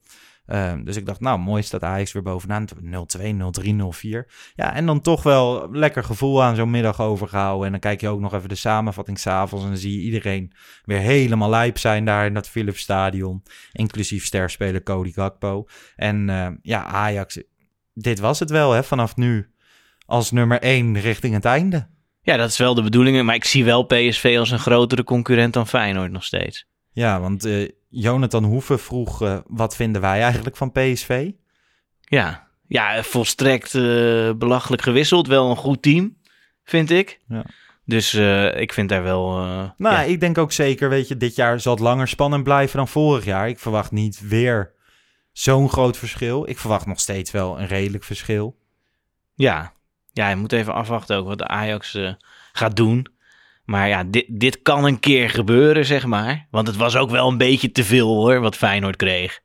Ehm, dus ik dacht, nou, mooi staat Ajax weer bovenaan. 0-2, 0-3, 0-4. Ja, en dan toch wel lekker gevoel aan zo'n middag overgehouden. En dan kijk je ook nog even de samenvatting s'avonds. En dan zie je iedereen weer helemaal lijp zijn daar in dat Philips Stadion. Inclusief sterspeler Cody Gakpo. En uh, ja, Ajax, dit was het wel hè, vanaf nu als nummer 1 richting het einde. Ja, dat is wel de bedoeling. Maar ik zie wel PSV als een grotere concurrent dan Feyenoord nog steeds. Ja, want uh, Jonathan Hoeven vroeg, uh, wat vinden wij eigenlijk van PSV? Ja, ja volstrekt uh, belachelijk gewisseld. Wel een goed team, vind ik. Ja. Dus ik vind daar wel... nou, ja. ik denk ook zeker, weet je, dit jaar zal het langer spannend blijven dan vorig jaar. Ik verwacht niet weer zo'n groot verschil. Ik verwacht nog steeds wel een redelijk verschil. Ja, ja je moet even afwachten ook wat de Ajax gaat doen. Maar ja, dit, dit kan een keer gebeuren, zeg maar. Want het was ook wel een beetje te veel hoor, wat Feyenoord kreeg.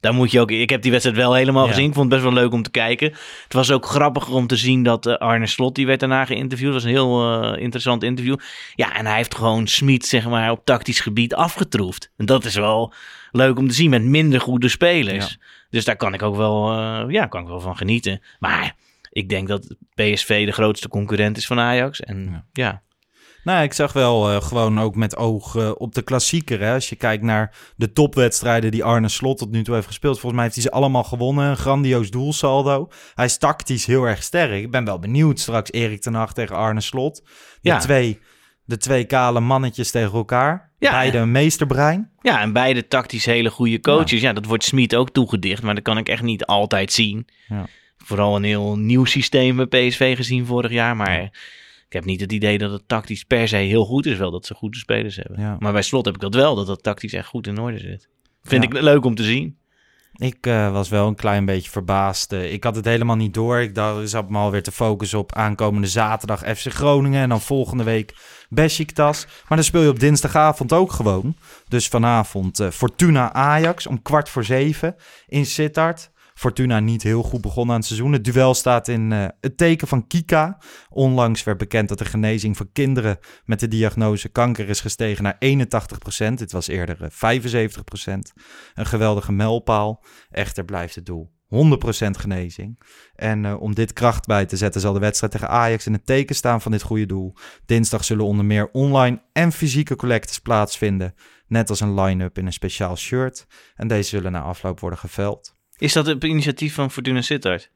Daar moet je ook. Ik heb die wedstrijd wel helemaal Ja. gezien. Ik vond het best wel leuk om te kijken. Het was ook grappig om te zien dat eh, Arne Slot, die werd daarna geïnterviewd. Dat was een heel eh, interessant interview. Ja, en hij heeft gewoon Smit, zeg maar, op tactisch gebied afgetroefd. En dat is wel leuk om te zien met minder goede spelers. Dus daar kan ik ook wel, eh, ja, kan ik wel van genieten. Maar ik denk dat PSV de grootste concurrent is van Ajax. En ja. Nou, ik zag wel eh, gewoon ook met oog eh, op de klassieker. Hè? Als je kijkt naar de topwedstrijden die Arne Slot tot nu toe heeft gespeeld. Volgens mij heeft hij ze allemaal gewonnen. Een grandioos doelsaldo. Hij is tactisch heel erg sterk. Ik ben wel benieuwd straks Erik ten Hag tegen Arne Slot. De, Ja. twee, de twee kale mannetjes tegen elkaar. Ja. Beide een meesterbrein. Ja, en beide tactisch hele goede coaches. Ja, dat wordt Smit ook toegedicht, maar dat kan ik echt niet altijd zien. Ja. Vooral een heel nieuw systeem bij PSV gezien vorig jaar, maar ik heb niet het idee dat het tactisch per se heel goed is. Wel dat ze goede spelers hebben. Ja. Maar bij Slot heb ik dat wel, dat dat tactisch echt goed in orde zit. Vind Ja. ik leuk om te zien. Ik eh, was wel een klein beetje verbaasd. Eh, ik had het helemaal niet door. Ik dacht, ik zat me alweer te focussen op aankomende zaterdag FC Groningen. En dan volgende week Besiktas. Maar dan speel je op dinsdagavond ook gewoon. Dus vanavond eh, Fortuna Ajax om kwart voor zeven in Sittard. Fortuna niet heel goed begonnen aan het seizoen. Het duel staat in eh, het teken van Kika. Onlangs werd bekend dat de genezing van kinderen met de diagnose kanker is gestegen naar 81%. Dit was eerder eh, 75%. Een geweldige mijlpaal. Echter blijft het doel 100% genezing. En eh, om dit kracht bij te zetten zal de wedstrijd tegen Ajax in het teken staan van dit goede doel. Dinsdag zullen onder meer online en fysieke collectes plaatsvinden. Net als een line-up in een speciaal shirt. En deze zullen na afloop worden geveld. Is dat het initiatief van Fortuna Sittard?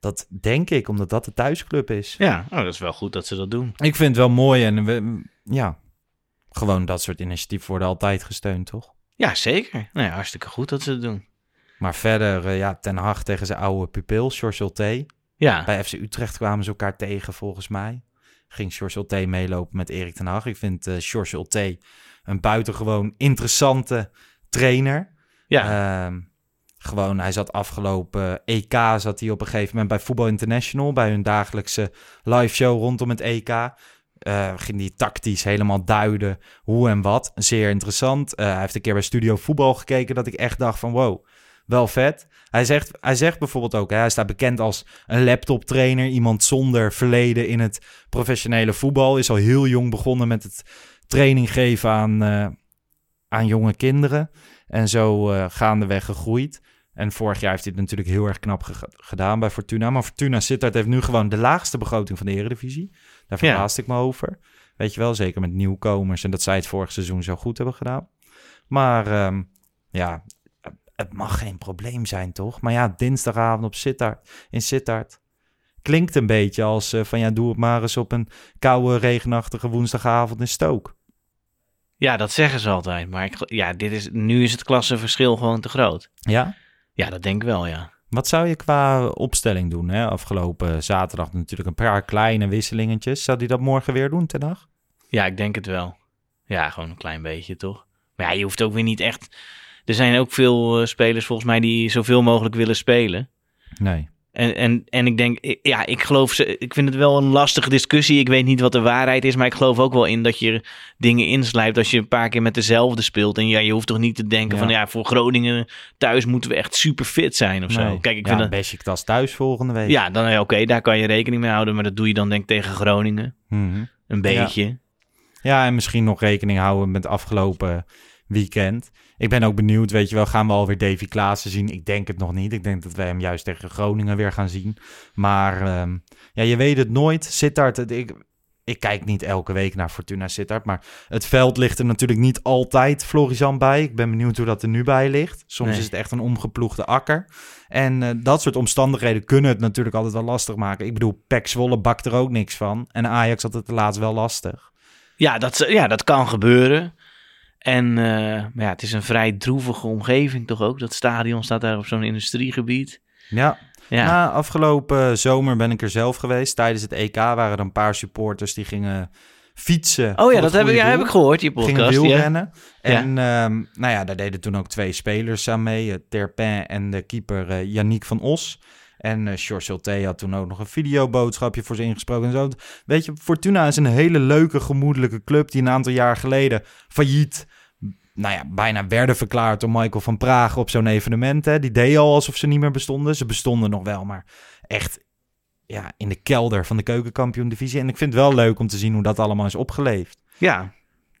Dat denk ik, omdat dat de thuisclub is. Ja, oh, dat is wel goed dat ze dat doen. Ik vind het wel mooi en we, ja, gewoon dat soort initiatieven worden altijd gesteund, toch? Ja, zeker. Nou ja, hartstikke goed dat ze dat doen. Maar verder, eh, ja, Ten Hag tegen zijn oude pupil, George Ulte. Ja, Bij FC Utrecht kwamen ze elkaar tegen, volgens mij. Ging George Ulte meelopen met Erik ten Hag. Ik vind eh George Ulte een buitengewoon interessante trainer. ja. Ehm, gewoon, hij zat afgelopen EK, zat hij op een gegeven moment bij Voetbal International, bij hun dagelijkse live show rondom het EK. Eh, ging hij tactisch helemaal duiden hoe en wat. Zeer interessant. Eh, hij heeft een keer bij Studio Voetbal gekeken dat ik echt dacht van wow, wel vet. Hij zegt, hij zegt bijvoorbeeld ook, hè, hij staat bekend als een laptoptrainer, iemand zonder verleden in het professionele voetbal. Is al heel jong begonnen met het training geven aan, eh, aan jonge kinderen. En zo gaandeweg gegroeid. En vorig jaar heeft hij het natuurlijk heel erg knap ge- gedaan bij Fortuna. Maar Fortuna Sittard heeft nu gewoon de laagste begroting van de Eredivisie. Daar Ja. verbaasde ik me over. Weet je wel, zeker met nieuwkomers. En dat zij het vorig seizoen zo goed hebben gedaan. Maar ehm, ja, het mag geen probleem zijn, toch? Maar ja, dinsdagavond op Sittard, in Sittard. Klinkt een beetje als eh, van ja, doe het maar eens op een koude, regenachtige woensdagavond in Stoke. ja, dat zeggen ze altijd. Maar ik, ja, dit is, nu is het klassenverschil gewoon te groot. Ja? Ja, dat denk ik wel, ja. Wat zou je qua opstelling doen? Hè? Afgelopen zaterdag natuurlijk een paar kleine wisselingetjes. Zou die dat morgen weer doen, ten dag? Ja, ik denk het wel. Ja, gewoon een klein beetje, toch? Maar ja, je hoeft ook weer niet echt... Er zijn ook veel eh, spelers volgens mij die zoveel mogelijk willen spelen. Nee. En, en, en ik denk, ja, ik geloof, ze, ik vind het wel een lastige discussie. Ik weet niet wat de waarheid is, maar ik geloof ook wel in dat je dingen inslijpt als je een paar keer met dezelfde speelt. En ja, je hoeft toch niet te denken Ja. van, ja, voor Groningen thuis moeten we echt super fit zijn of zo. Nee. Kijk, ik ja, vind dat, Besiktas thuis volgende week. ja, dan ja, oké, daar kan je rekening mee houden, maar dat doe je dan denk ik tegen Groningen. Mhm. Een beetje. Ja, en misschien nog rekening houden met afgelopen weekend. Ik ben ook benieuwd, weet je wel, gaan we alweer Davy Klaassen zien? Ik denk het nog niet. Ik denk dat wij hem juist tegen Groningen weer gaan zien. Maar ehm, ja, je weet het nooit. Sittard, ik, ik kijk niet elke week naar Fortuna Sittard, maar het veld ligt er natuurlijk niet altijd Florizan bij. Ik ben benieuwd hoe dat er nu bij ligt. Soms Nee. is het echt een omgeploegde akker. En eh, dat soort omstandigheden kunnen het natuurlijk altijd wel lastig maken. Ik bedoel, Pek Zwolle bakt er ook niks van. En Ajax had het de laatst wel lastig. Ja, dat, ja, dat kan gebeuren. En eh, maar ja, het is een vrij droevige omgeving toch ook. Dat stadion staat daar op zo'n industriegebied. Ja, Ja, Na afgelopen zomer ben ik er zelf geweest. Tijdens het EK waren er een paar supporters die gingen fietsen. oh ja, dat heb ik, ja, heb ik gehoord, die Gingen podcast. Ja. wielrennen. En ehm, nou ja, daar deden toen ook twee spelers aan mee. eh, Terpin en de keeper eh Yannick van Os. En eh George had toen ook nog een videoboodschapje voor ze ingesproken en zo. Weet je, Fortuna is een hele leuke, gemoedelijke club die een aantal jaar geleden failliet, nou ja, bijna werden verklaard door Michael van Praag op zo'n evenement. Hè. Die deed al alsof ze niet meer bestonden. Ze bestonden nog wel, maar echt ja, in de kelder van de keukenkampioen-divisie. En ik vind het wel leuk om te zien hoe dat allemaal is opgeleefd. Ja.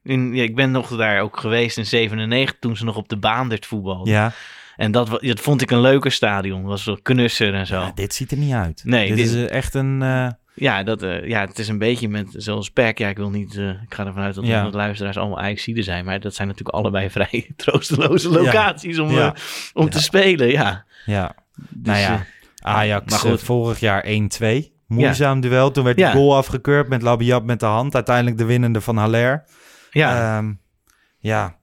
In, ja, ik ben nog daar ook geweest in 97 toen ze nog op de Baandert voetbalden. Ja, En dat, dat vond ik een leuker stadion. was zo knusser en zo. Ja, dit ziet er niet uit. Nee, dit, dit- is eh, echt een... eh, Ja, dat, eh, ja, het is een beetje met zoals Peck. Ja, ik wil niet. eh, ik ga ervan uit dat Ja. de luisteraars allemaal Ajaxiden zijn. Maar dat zijn natuurlijk allebei vrij troosteloze locaties om, Ja. eh, om te spelen. Ja. ja, Dus, nou ja, Ajax maar goed. vorig jaar 1-2. Moeizaam duel. Toen werd die goal afgekeurd met Labiat met de hand. Uiteindelijk de winnende van Haller. ja, Ehm, ja,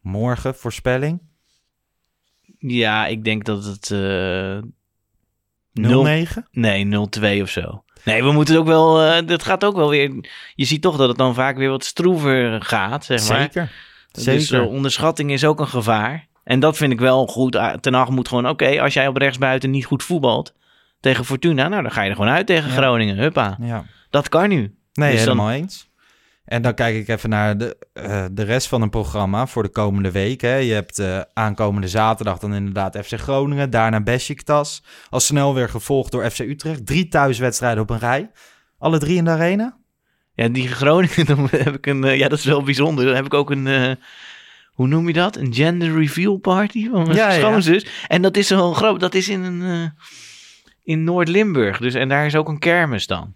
morgen voorspelling. 0-9. ja, ik denk dat het. eh nul- nee, 0-2 of zo. Nee, we moeten ook wel. eh dat gaat ook wel weer. Je ziet toch dat het dan vaak weer wat stroever gaat. Zeg maar. Zeker. Dus Zeker. eh, onderschatting is ook een gevaar. En dat vind ik wel goed. Ah, Ten Hag moet gewoon, oké, als jij op rechtsbuiten niet goed voetbalt tegen Fortuna, nou dan ga je er gewoon uit tegen Ja. Groningen. Huppa. ja. Dat kan nu. Nee, Dus dan- helemaal eens. En dan kijk ik even naar de, eh, de rest van het programma voor de komende week. Hè. Je hebt eh, aankomende zaterdag dan inderdaad FC Groningen. Daarna Besiktas. Al snel weer gevolgd door FC Utrecht. Drie thuiswedstrijden op een rij. Alle drie in de arena? Ja, die Groningen, dan heb ik een, eh, ja, dat is wel bijzonder. Dan heb ik ook een, hoe noem je dat? Een gender reveal party van mijn Ja, ja. schoonzus. En dat is wel groot, dat is in een, in Noord-Limburg. Dus, en daar is ook een kermis dan.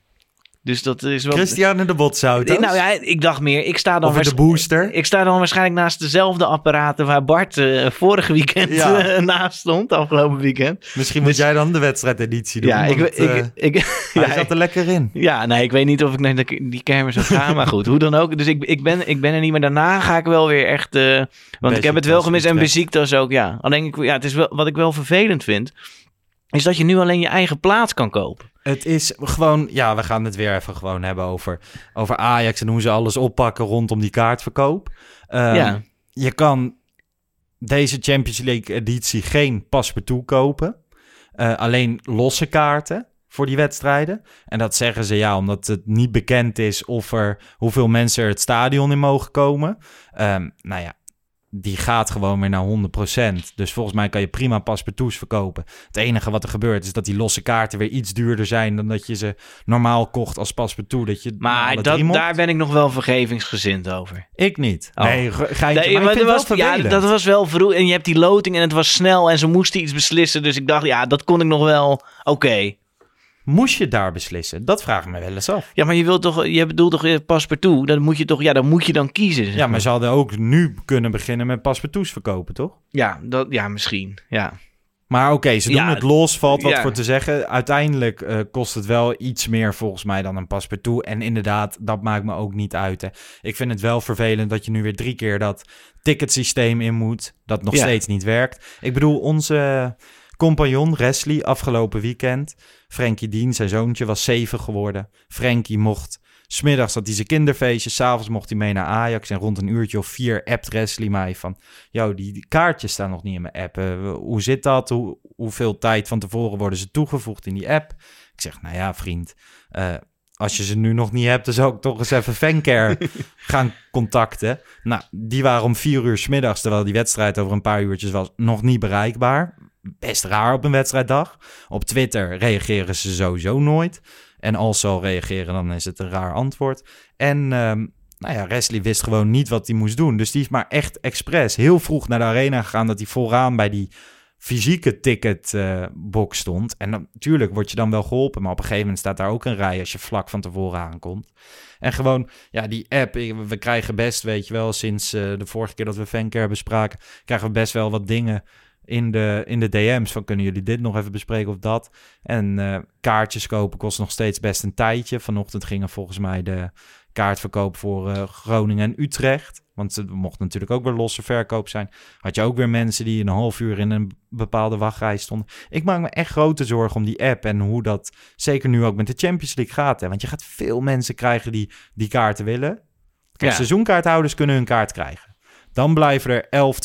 Dus dat is wel... Christiane de Botsauto's. Nou ja, ik dacht meer, ik sta dan Of in de booster. Ik sta dan waarschijnlijk naast dezelfde apparaten waar Bart eh vorige weekend Ja. eh, naast stond, afgelopen weekend. Misschien moet jij dan de wedstrijdeditie doen. Ja, ik, ik, eh, ik, hij ja, zat er lekker in. ja, nee, ik weet niet of ik naar die kermis zou gaan, maar goed, hoe dan ook. Dus ik, ik, ben, ik ben er niet meer. Daarna ga ik wel weer echt, want ik heb het wel gemist en. Besiktas ook, ja. Alleen, ik, ja, het is wel, wat ik wel vervelend vind, is dat je nu alleen je eigen plaats kan kopen. Het is gewoon, ja, we gaan het weer even gewoon hebben over, over Ajax en hoe ze alles oppakken rondom die kaartverkoop. Ehm, Ja. Je kan deze Champions League editie geen paspartout kopen. Eh, alleen losse kaarten voor die wedstrijden. En dat zeggen ze ja, omdat het niet bekend is of er hoeveel mensen er het stadion in mogen komen. Ehm, nou ja, die gaat gewoon weer naar 100%. Dus volgens mij kan je prima paspartouts verkopen. Het enige wat er gebeurt is dat die losse kaarten weer iets duurder zijn dan dat je ze normaal kocht als paspartout. Dat je Maar dat, daar ben ik nog wel vergevingsgezind over. Ik niet. Oh. Nee, ge- geintje, Nee, maar, maar was, ja, dat was wel vroeg. En je hebt die loting en het was snel en ze moesten iets beslissen. Dus ik dacht, ja, dat kon ik nog wel. Oké. Moest je daar beslissen? Dat vraag ik me wel eens af. Ja, maar je wilt toch, je bedoelt toch eh, paspartout? Dan moet je toch, ja, dan moet je dan kiezen. zeg Ja, maar ze hadden ook nu kunnen beginnen met paspartouts verkopen, toch? Ja, dat, ja, misschien. Ja. Maar oké, ze doen Ja, het los, valt wat ja. voor te zeggen. Uiteindelijk eh, kost het wel iets meer volgens mij dan een paspartout. En inderdaad, dat maakt me ook niet uit. Hè. Ik vind het wel vervelend dat je nu weer drie keer dat ticketsysteem in moet. Dat nog Ja. steeds niet werkt. Ik bedoel, onze compagnon Wesley afgelopen weekend. Frankie Dien, zijn zoontje, was zeven geworden. Frankie mocht... Smiddags had hij zijn kinderfeestje, s'avonds mocht hij mee naar Ajax. En rond een uurtje of vier appt Wesley mij van... Yo, die, kaartjes staan nog niet in mijn app. Eh, hoe zit dat? Hoe, hoeveel tijd van tevoren worden ze toegevoegd in die app? Ik zeg, nou ja, vriend... eh, als je ze nu nog niet hebt, dan zou ik toch eens even Fancare gaan contacten. Nou, die waren om vier uur 's middags, terwijl die wedstrijd over een paar uurtjes was, nog niet bereikbaar. Best raar op een wedstrijddag. Op Twitter reageren ze sowieso nooit. En als ze al reageren, dan is het een raar antwoord. En ehm, Nou ja, Wesley wist gewoon niet wat hij moest doen. Dus die is maar echt expres heel vroeg naar de arena gegaan... dat hij vooraan bij die fysieke ticketbox stond. En natuurlijk word je dan wel geholpen... maar op een gegeven moment staat daar ook een rij... als je vlak van tevoren aankomt. En gewoon, ja, die app... We krijgen best, weet je wel... sinds uh, de vorige keer dat we Fancare bespraken... krijgen we best wel wat dingen in de, in de DM's van kunnen jullie dit nog even bespreken of dat. En uh, kaartjes kopen kost nog steeds best een tijdje. Vanochtend gingen volgens mij de kaartverkoop voor uh, Groningen en Utrecht. Want het mocht natuurlijk ook weer losse verkoop zijn. Had je ook weer mensen die een half uur in een bepaalde wachtrij stonden. Ik maak me echt grote zorgen om die app en hoe dat zeker nu ook met de Champions League gaat. Hè? Want je gaat veel mensen krijgen die die kaarten willen. Kijk, ja. seizoenkaarthouders kunnen hun kaart krijgen. Dan blijven er 11,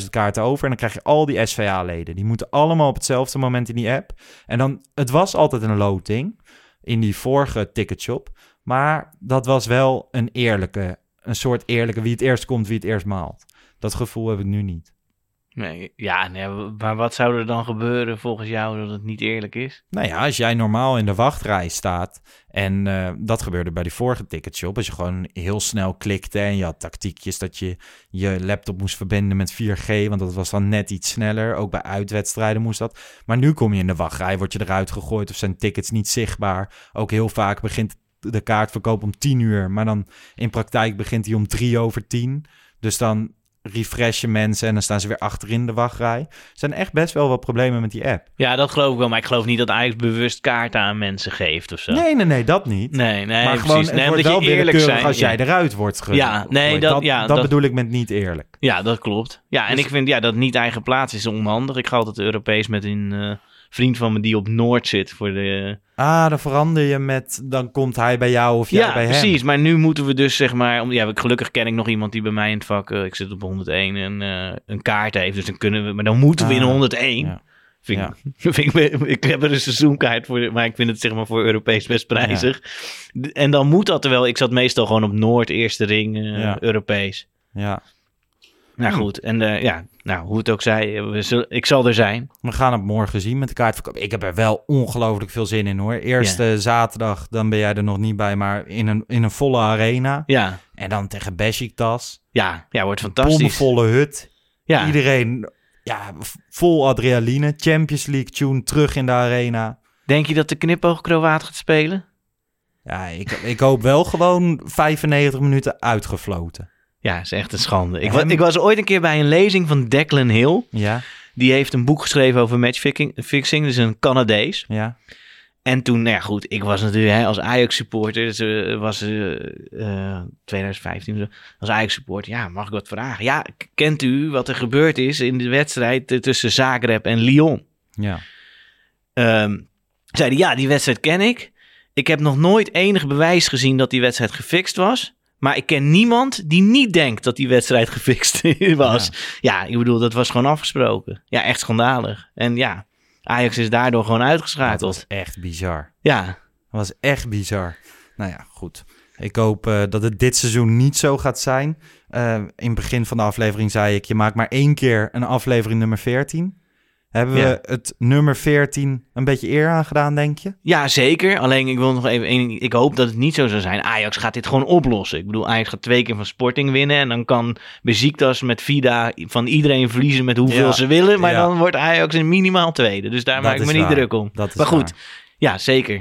12.000 kaarten over. En dan krijg je al die SVA-leden. Die moeten allemaal op hetzelfde moment in die app. En dan, het was altijd een loting in die vorige ticketshop. Maar dat was wel een eerlijke, een soort eerlijke, wie het eerst komt, wie het eerst maalt. Dat gevoel heb ik nu niet. Nee, ja, maar wat zou er dan gebeuren volgens jou dat het niet eerlijk is? Nou ja, als jij normaal in de wachtrij staat en uh, dat gebeurde bij die vorige ticketshop, als je gewoon heel snel klikte en je had tactiekjes dat je je laptop moest verbinden met 4G, want dat was dan net iets sneller. Ook bij uitwedstrijden moest dat. Maar nu kom je in de wachtrij, word je eruit gegooid of zijn tickets niet zichtbaar. Ook heel vaak begint de kaartverkoop om 10 uur, maar dan in praktijk begint hij om 3 over 10. Dus dan refreshen mensen en dan staan ze weer achterin de wachtrij. Er zijn echt best wel wat problemen met die app. Ja, dat geloof ik wel. Maar ik geloof niet dat Ajax bewust kaarten aan mensen geeft of zo. Nee, nee, nee, dat niet. Nee, nee, maar gewoon, precies. het wordt wel je eerlijk zijn. als ja. jij eruit wordt ge- Ja, nee, dat- dat, ja, dat dat- bedoel ik met niet eerlijk. Ja, dat klopt. Ja, en Dus- ik vind ja, dat niet eigen plaats is onhandig. Ik ga altijd Europees met een vriend van me die op Noord zit voor de... Ah, dan verander je met, dan komt hij bij jou of jij ja, bij hem. precies. Maar nu moeten we dus zeg maar... Om, ja, gelukkig ken ik nog iemand die bij mij in het vak... eh, ik zit op 101 en eh, een kaart heeft. Dus dan kunnen we... Maar dan moeten we in Ah, 101. ja. Vind ik, vind ik, ik heb er een seizoenkaart voor, maar ik vind het zeg maar voor Europees best prijzig. En dan moet dat er wel. Ik zat meestal gewoon op Noord, eerste ring, eh, Ja. Europees. Ja. Nou goed, en eh, ja, nou hoe het ook zij, eh, ik zal er zijn. We gaan het morgen zien met de kaartverkoop. Ik heb er wel ongelooflijk veel zin in hoor. Eerste zaterdag, dan ben jij er nog niet bij, maar in een, in een volle arena. Ja, En dan tegen Besiktas. ja, ja, wordt fantastisch. Bommenvolle hut. Ja, Iedereen ja, vol adrenaline. Champions League tune terug in de arena. denk je dat de knipoog Kroaat gaat spelen? Ja, ik, ik hoop wel gewoon 95 minuten uitgefloten. Ja, is echt een schande. Ik, ik was ooit een keer bij een lezing van Declan Hill. Ja, Die heeft een boek geschreven over matchfixing, fixing, dus een Canadees. ja. En toen, nou ja, goed, ik was natuurlijk hè, als Ajax-supporter, dus, eh, was eh, eh, 2015 of zo, als Ajax-supporter, ja, mag ik wat vragen? Ja, kent u wat er gebeurd is in de wedstrijd eh, tussen Zagreb en Lyon? ja. Ehm zei hij, ja, die wedstrijd ken ik. Ik heb nog nooit enig bewijs gezien dat die wedstrijd gefixt was. Maar ik ken niemand die niet denkt dat die wedstrijd gefixt was. Ja. ik bedoel, dat was gewoon afgesproken. Ja, echt schandalig. En ja, Ajax is daardoor gewoon Dat uitgeschakeld. was echt bizar. Ja, Dat was echt bizar. Nou ja, goed. Ik hoop eh, dat het dit seizoen niet zo gaat zijn. Eh, in het begin van de aflevering zei ik... je maakt maar één keer een aflevering nummer 14. Hebben we het nummer 14 een beetje eer aangedaan, denk je? Ja, zeker. Alleen ik wil nog even één. Ik hoop dat het niet zo zou zijn. Ajax gaat dit gewoon oplossen. Ik bedoel, Ajax gaat twee keer van Sporting winnen. En dan kan Besiktas met Vida van iedereen verliezen met hoeveel Ja. ze willen. Maar Ja. dan wordt Ajax een minimaal tweede. Dus daar Dat maak ik me niet druk om. Dat is maar goed, waar. ja, zeker.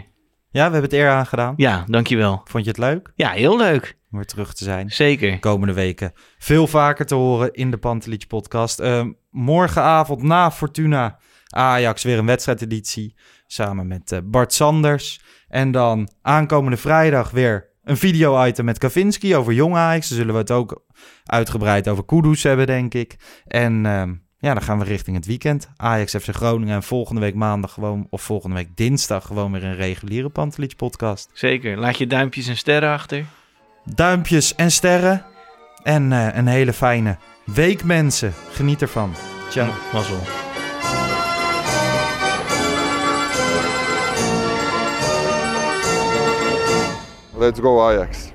Ja, we hebben het eer aangedaan. Ja, dankjewel. Vond je het leuk Ja, heel leuk. Om weer terug te zijn? Zeker. komende weken veel vaker te horen in de Pantelietje podcast. Eh, morgenavond na Fortuna Ajax weer een wedstrijdeditie samen met eh, Bart Sanders. En dan aankomende vrijdag weer een video-item met Kavinski over jong Ajax. Dan zullen we het ook uitgebreid over Kudus hebben, denk ik. En ehm, ja, dan gaan we richting het weekend. Ajax FC Groningen en volgende week maandag gewoon, of volgende week dinsdag gewoon weer een reguliere Pantelietje podcast. Zeker. Laat je duimpjes en sterren achter. Duimpjes en sterren. En eh, een hele fijne week, mensen. Geniet ervan. Ciao. Mazzel. Let's go Ajax.